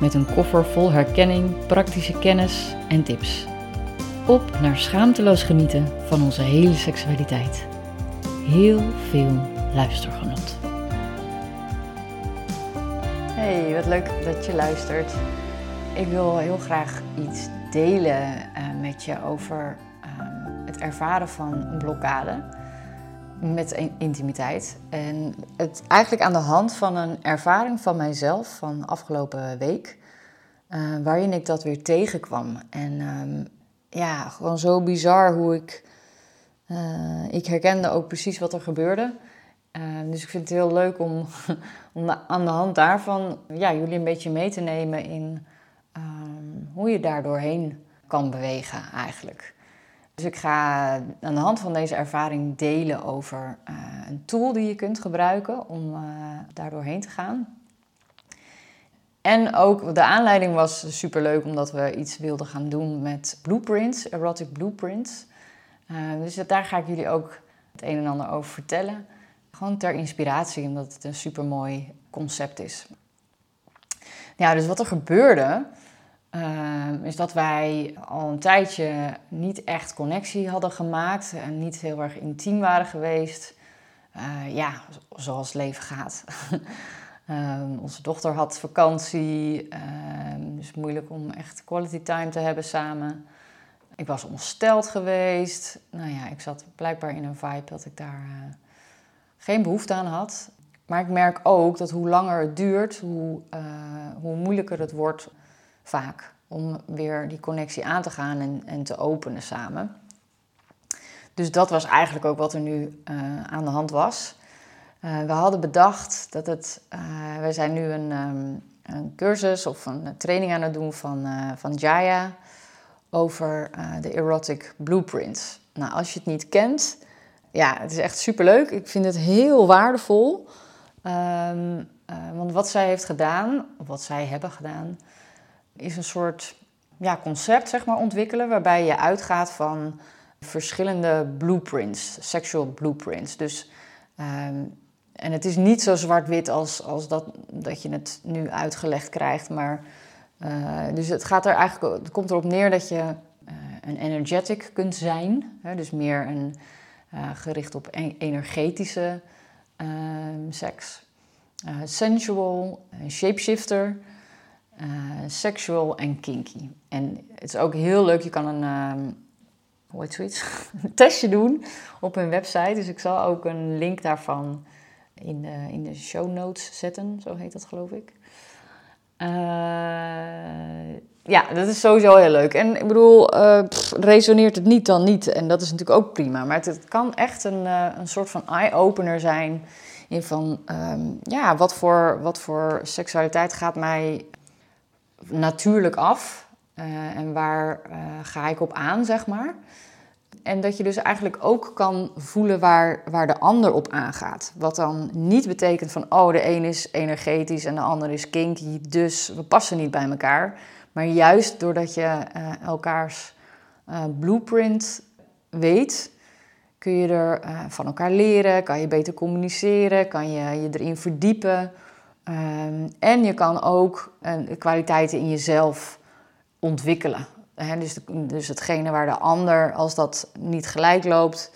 Met een koffer vol herkenning, praktische kennis en tips. Op naar schaamteloos genieten van onze hele seksualiteit. Heel veel luistergenot. Hey, wat leuk dat je luistert. Ik wil heel graag iets delen uh, met je over uh, het ervaren van een blokkade met intimiteit. En het eigenlijk aan de hand van een ervaring van mijzelf van afgelopen week, uh, waarin ik dat weer tegenkwam. En um, ja, gewoon zo bizar hoe ik. Uh, ik herkende ook precies wat er gebeurde. Uh, dus ik vind het heel leuk om, om aan de hand daarvan ja, jullie een beetje mee te nemen in um, hoe je daar doorheen kan bewegen eigenlijk. Dus ik ga aan de hand van deze ervaring delen over uh, een tool die je kunt gebruiken om uh, daar doorheen te gaan. En ook de aanleiding was superleuk omdat we iets wilden gaan doen met blueprints, erotic blueprints. Uh, dus daar ga ik jullie ook het een en ander over vertellen. Gewoon ter inspiratie, omdat het een supermooi concept is. Ja, dus wat er gebeurde, uh, is dat wij al een tijdje niet echt connectie hadden gemaakt en niet heel erg intiem waren geweest. Uh, ja, zoals het leven gaat. um, onze dochter had vakantie, um, dus moeilijk om echt quality time te hebben samen. Ik was ongesteld geweest. Nou ja, ik zat blijkbaar in een vibe dat ik daar uh, geen behoefte aan had. Maar ik merk ook dat hoe langer het duurt, hoe, uh, hoe moeilijker het wordt vaak om weer die connectie aan te gaan en, en te openen samen. Dus dat was eigenlijk ook wat er nu uh, aan de hand was. Uh, we hadden bedacht dat het. Uh, we zijn nu een, um, een, cursus of een training aan het doen van, van Jaya over de erotic blueprints. Nou, als je het niet kent, ja, het is echt superleuk. Ik vind het heel waardevol. Um, want wat zij heeft gedaan, of wat zij hebben gedaan, is een soort ja, concept zeg maar, ontwikkelen waarbij je uitgaat van verschillende blueprints, sexual blueprints. Dus, um, en het is niet zo zwart-wit als, als dat, dat je het nu uitgelegd krijgt, maar uh, dus het, gaat er eigenlijk, het komt erop neer dat je uh, een energetic kunt zijn, hè, dus meer een, uh, gericht op energetische ehm, seks. sensual, shapeshifter, uh, sexual en kinky. En het is ook heel leuk, je kan een, um, hoe heet testje doen op hun website. Dus ik zal ook een link daarvan in de, in de show notes zetten, zo heet dat geloof ik. Uh, ja, dat is sowieso heel leuk. En ik bedoel, pff, resoneert het niet dan niet. En dat is natuurlijk ook prima. Maar het, kan echt een, een soort van eye-opener zijn. In van, um, ja, wat voor, wat voor seksualiteit gaat mij natuurlijk af uh, en waar uh, ga ik op aan, zeg maar. En dat je dus eigenlijk ook kan voelen waar, waar de ander op aangaat. Wat dan niet betekent van, oh, de een is energetisch en de ander is kinky, dus we passen niet bij elkaar. Maar juist doordat je uh, elkaars blueprint weet, kun je er van elkaar leren, kan je beter communiceren, kan je je erin verdiepen. Um, en je kan ook een, kwaliteiten in jezelf ontwikkelen. He, dus, dus hetgene waar de ander, als dat niet gelijk loopt,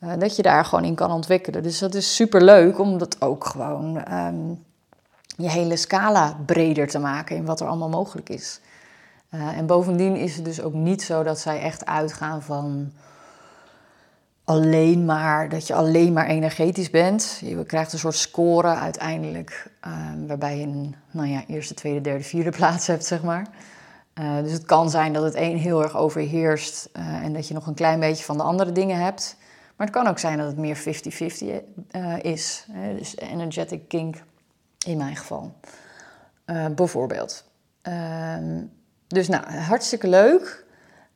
uh, dat je daar gewoon in kan ontwikkelen. Dus dat is super leuk om dat ook gewoon um, je hele scala breder te maken in wat er allemaal mogelijk is. Uh, en bovendien is het dus ook niet zo dat zij echt uitgaan van alleen maar, dat je alleen maar energetisch bent. Je krijgt een soort score uiteindelijk, uh, waarbij je een nou ja, eerste, tweede, derde, vierde plaats hebt, zeg maar. Uh, dus het kan zijn dat het een heel erg overheerst uh, en dat je nog een klein beetje van de andere dingen hebt. Maar het kan ook zijn dat het meer 50-50 uh, is. dus energetic kink in mijn geval. bijvoorbeeld. Ehm, dus nou, hartstikke leuk.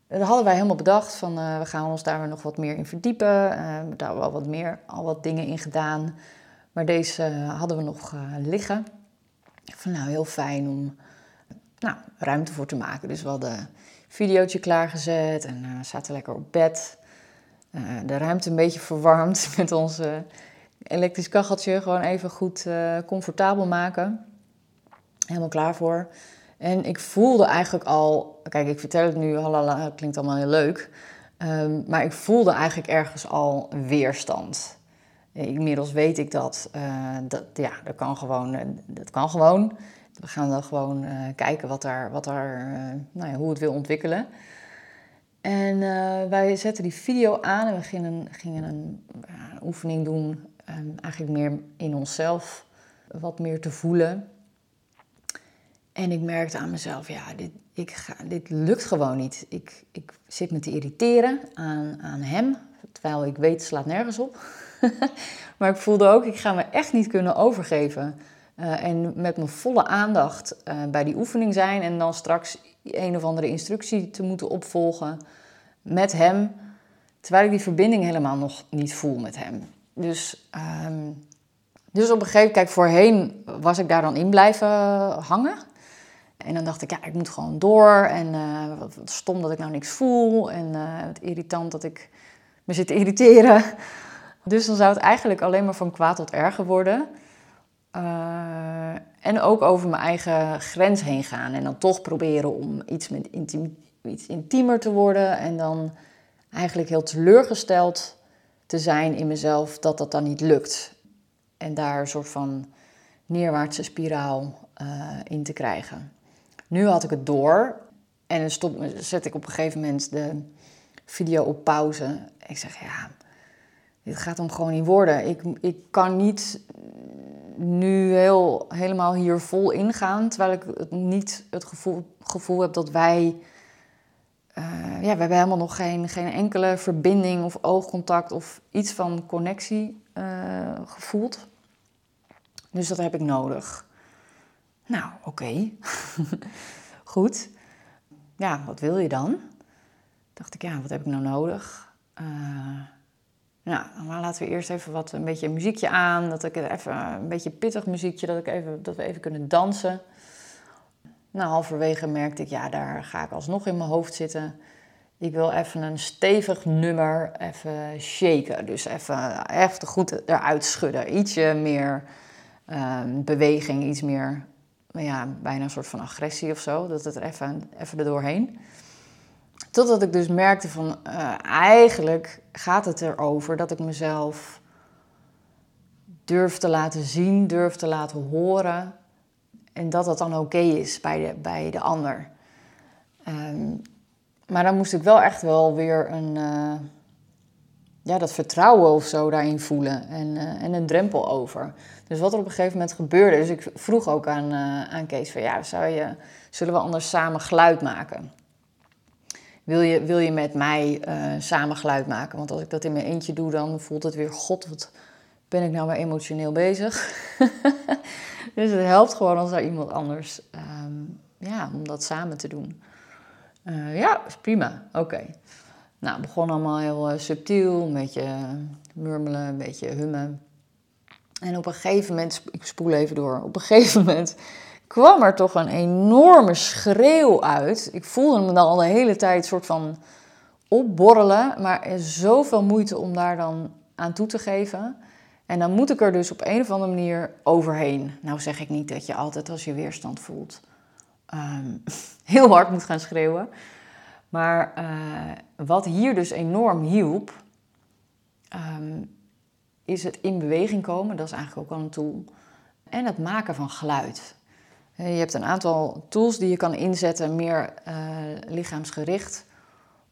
Dat hadden wij helemaal bedacht van uh, we gaan ons daar nog wat meer in verdiepen. Uh, we hebben daar wel wat meer, al wat dingen in gedaan. Maar deze hadden we nog liggen. Van nou, heel fijn om nou, ruimte voor te maken. Dus we hadden een videootje klaargezet en zaten lekker op bed. De ruimte een beetje verwarmd met ons elektrisch kacheltje. Gewoon even goed comfortabel maken. Helemaal klaar voor. En ik voelde eigenlijk al, kijk, ik vertel het nu, halala, klinkt allemaal heel leuk. Um, maar ik voelde eigenlijk ergens al weerstand. Inmiddels weet ik dat, dat ja, dat kan gewoon. Dat kan gewoon. We gaan dan gewoon uh, kijken wat er, wat uh, nou ja, hoe het wil ontwikkelen. En wij zetten die video aan en we gingen, een, oefening doen, um, eigenlijk meer in onszelf, wat meer te voelen. En ik merkte aan mezelf, ja, dit, ik ga, dit lukt gewoon niet. Ik, ik zit me te irriteren aan, aan hem, terwijl ik weet, het slaat nergens op. maar ik voelde ook, ik ga me echt niet kunnen overgeven uh, en met mijn volle aandacht uh, bij die oefening zijn en dan straks een of andere instructie te moeten opvolgen met hem, terwijl ik die verbinding helemaal nog niet voel met hem. Dus, um, dus op een gegeven moment, kijk, voorheen was ik daar dan in blijven hangen. En dan dacht ik, ja, ik moet gewoon door. En uh, wat, wat, stom dat ik nou niks voel. En het irritant dat ik me zit te irriteren. Dus dan zou het eigenlijk alleen maar van kwaad tot erger worden. Uh, en ook over mijn eigen grens heen gaan. En dan toch proberen om iets, met iets intiemer te worden. En dan eigenlijk heel teleurgesteld te zijn in mezelf dat dat dan niet lukt. En daar een soort van neerwaartse spiraal uh, in te krijgen. Nu had ik het door. En dan zet ik op een gegeven moment de video op pauze. Ik zeg, ja, dit gaat hem gewoon niet worden. Ik, ik kan niet nu heel, helemaal hier vol ingaan. Terwijl ik het niet het gevoel, gevoel heb dat wij. Uh, ja, we hebben helemaal nog geen, geen enkele verbinding of oogcontact of iets van connectie uh, gevoeld. Dus dat heb ik nodig. Nou, oké. Goed. Ja, wat wil je dan? Dacht ik, ja, wat heb ik nou nodig? Uh, nou, laten we eerst even wat, een beetje muziekje aan. Dat ik even een beetje pittig muziekje, dat, ik even, dat we even kunnen dansen. Nou, halverwege merkte ik, ja, daar ga ik alsnog in mijn hoofd zitten. Ik wil even een stevig nummer even shaken. Dus even, even goed eruit schudden. Ietsje meer um, beweging, iets meer, ja, bijna een soort van agressie of zo. Dat het er even, even er doorheen. Totdat ik dus merkte van uh, eigenlijk gaat het erover dat ik mezelf durf te laten zien, durf te laten horen. En dat dat dan oké is bij de, bij de ander. Um, maar dan moest ik wel echt wel weer een, uh, ja, dat vertrouwen of zo daarin voelen. En, uh, en een drempel over. Dus wat er op een gegeven moment gebeurde. Dus ik vroeg ook aan, aan Kees van ja, zou je, zullen we anders samen geluid maken? wil je, wil je met mij uh, samen geluid maken? Want als ik dat in mijn eentje doe, dan voelt het weer... God, wat ben ik nou weer emotioneel bezig? dus het helpt gewoon als er iemand anders... Um, ja, om dat samen te doen. Ja, is prima. Oké. Nou, begon allemaal heel uh, subtiel. Een beetje murmelen, een beetje hummen. En op een gegeven moment... Ik spoel even door. Op een gegeven moment kwam er toch een enorme schreeuw uit. Ik voelde me dan al de hele tijd soort van opborrelen, maar er zoveel moeite om daar dan aan toe te geven. En dan moet ik er dus op een of andere manier overheen. Nou zeg ik niet dat je altijd als je weerstand voelt um, heel hard moet gaan schreeuwen. Maar uh, wat hier dus enorm hielp, um, is het in beweging komen. Dat is eigenlijk ook al een tool. En het maken van geluid. Je hebt een aantal tools die je kan inzetten, meer uh, lichaamsgericht,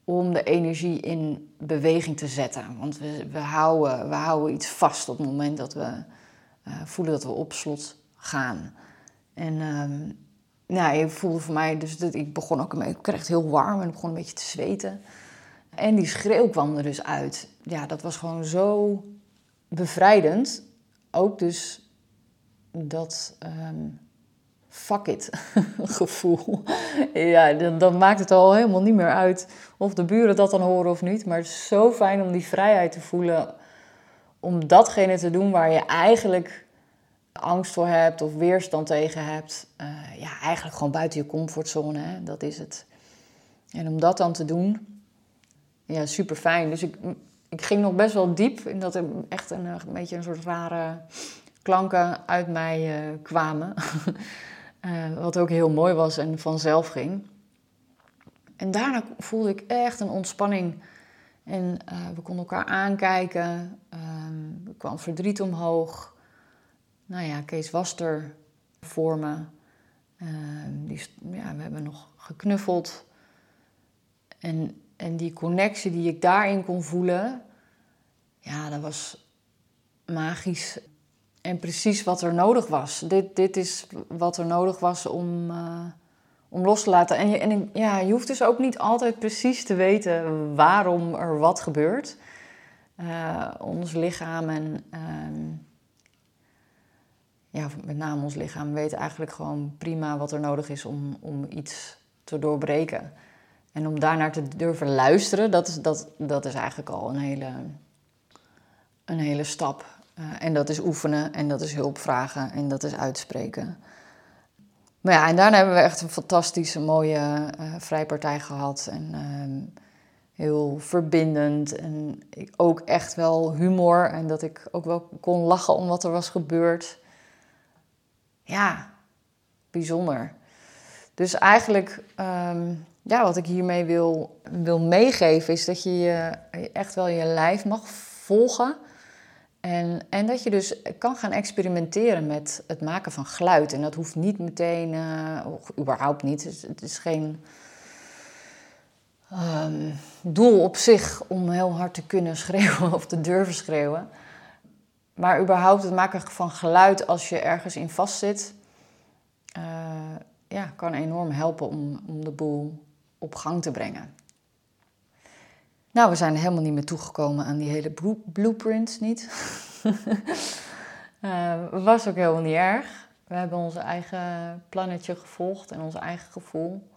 om de energie in beweging te zetten. Want we, we, houden, we houden iets vast op het moment dat we voelen dat we op slot gaan. En um, nou, ik voelde voor mij, dus dat, ik begon ook, ik kreeg het heel warm en ik begon een beetje te zweten. En die schreeuw kwam er dus uit. Ja, dat was gewoon zo bevrijdend. Ook dus dat. Um, fuck it gevoel. ja, dan, dan, maakt het al helemaal niet meer uit of de buren dat dan horen of niet. Maar het is zo fijn om die vrijheid te voelen om datgene te doen waar je eigenlijk angst voor hebt of weerstand tegen hebt. Uh, ja, eigenlijk gewoon buiten je comfortzone, hè? dat is het. En om dat dan te doen, ja, super fijn. Dus ik, ik ging nog best wel diep in dat er echt een, een beetje een soort rare klanken uit mij uh, kwamen. uh, wat ook heel mooi was en vanzelf ging. En daarna voelde ik echt een ontspanning. En we konden elkaar aankijken. Uh, er kwam verdriet omhoog. Nou ja, Kees was er voor me. Ehm, die, ja, we hebben nog geknuffeld. En, en die connectie die ik daarin kon voelen, ja, dat was magisch. En precies wat er nodig was. Dit, dit is wat er nodig was om, uh, om los te laten. En, je, en ja, je hoeft dus ook niet altijd precies te weten waarom er wat gebeurt. Uh, ons lichaam en uh, ja, met name ons lichaam weet eigenlijk gewoon prima wat er nodig is om, om iets te doorbreken. En om daarnaar te durven luisteren, dat is, dat, dat is eigenlijk al een hele, een hele stap. Uh, en dat is oefenen en dat is hulp vragen en dat is uitspreken. Maar ja, en daarna hebben we echt een fantastische, mooie uh, vrijpartij gehad. En uh, heel verbindend. En ook echt wel humor. En dat ik ook wel kon lachen om wat er was gebeurd. Ja, bijzonder. Dus eigenlijk, um, ja, wat ik hiermee wil, wil meegeven, is dat je, je echt wel je lijf mag volgen. En, en dat je dus kan gaan experimenteren met het maken van geluid. En dat hoeft niet meteen, uh, überhaupt niet. Het, is geen um, doel op zich om heel hard te kunnen schreeuwen of te durven schreeuwen. Maar überhaupt het maken van geluid als je ergens in vastzit, uh, ja, kan enorm helpen om, om de boel op gang te brengen. Nou, we zijn helemaal niet meer toegekomen aan die hele blueprints niet. uh, was ook helemaal niet erg. We hebben onze eigen plannetje gevolgd en ons eigen gevoel.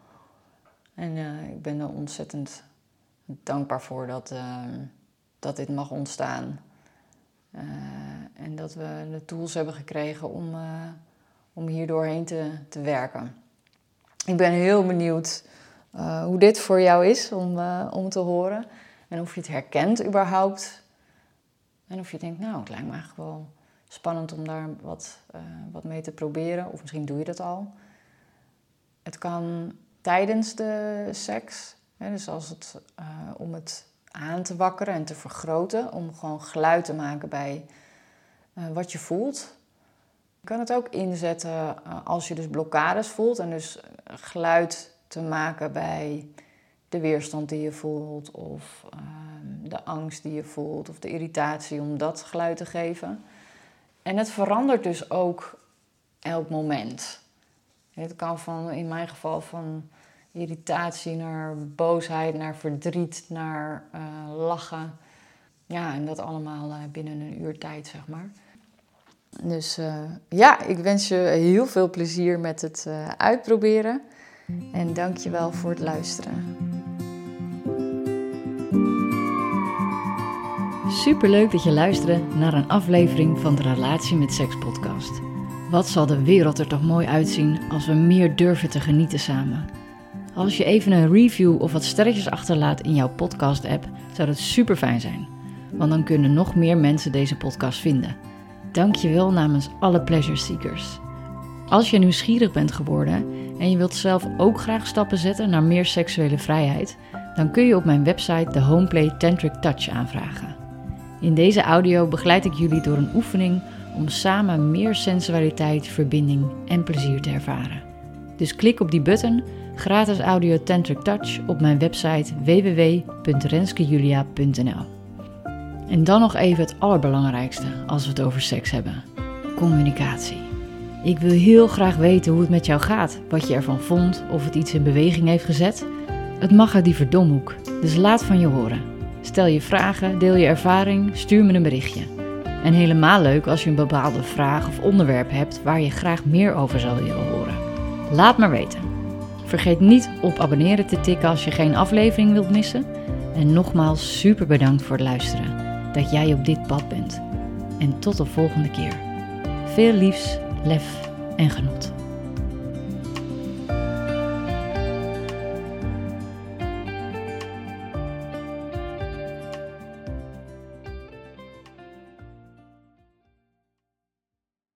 En uh, ik ben er ontzettend dankbaar voor dat, dat dit mag ontstaan. En dat we de tools hebben gekregen om, om hier doorheen te, te werken. Ik ben heel benieuwd hoe dit voor jou is om, om te horen. En of je het herkent überhaupt. En of je denkt, nou, het lijkt me eigenlijk wel spannend om daar wat, wat mee te proberen. Of misschien doe je dat al. Het kan tijdens de seks. Hè, dus als het, om het aan te wakkeren en te vergroten. Om gewoon geluid te maken bij wat je voelt. Je kan het ook inzetten als je dus blokkades voelt. En dus geluid te maken bij de weerstand die je voelt, of uh, de angst die je voelt, of de irritatie om dat geluid te geven. En het verandert dus ook elk moment. Het kan van, in mijn geval, van irritatie naar boosheid, naar verdriet, naar lachen. Ja, en dat allemaal binnen een uur tijd, zeg maar. Dus uh, ja, ik wens je heel veel plezier met het uitproberen. En dank je wel voor het luisteren. Superleuk dat je luisterde naar een aflevering van de Relatie met Seks podcast. Wat zal de wereld er toch mooi uitzien als we meer durven te genieten samen. Als je even een review of wat sterretjes achterlaat in jouw podcast-app, zou dat super fijn zijn. Want dan kunnen nog meer mensen deze podcast vinden. Dank je wel namens alle pleasure seekers. Als je nieuwsgierig bent geworden en je wilt zelf ook graag stappen zetten naar meer seksuele vrijheid, dan kun je op mijn website de Homeplay Tantric Touch aanvragen. In deze audio begeleid ik jullie door een oefening om samen meer sensualiteit, verbinding en plezier te ervaren. Dus klik op die button, gratis audio Tantric Touch, op mijn website www.renskejulia.nl. En dan nog even het allerbelangrijkste als we het over seks hebben: communicatie. Ik wil heel graag weten hoe het met jou gaat, wat je ervan vond, of het iets in beweging heeft gezet. Het mag uit die verdomhoek, dus laat van je horen. Stel je vragen, deel je ervaring, stuur me een berichtje. En helemaal leuk als je een bepaalde vraag of onderwerp hebt waar je graag meer over zou willen horen. Laat maar weten. Vergeet niet op abonneren te tikken als je geen aflevering wilt missen. En nogmaals super bedankt voor het luisteren. Dat jij op dit pad bent. En tot de volgende keer. Veel liefs, lef en genot.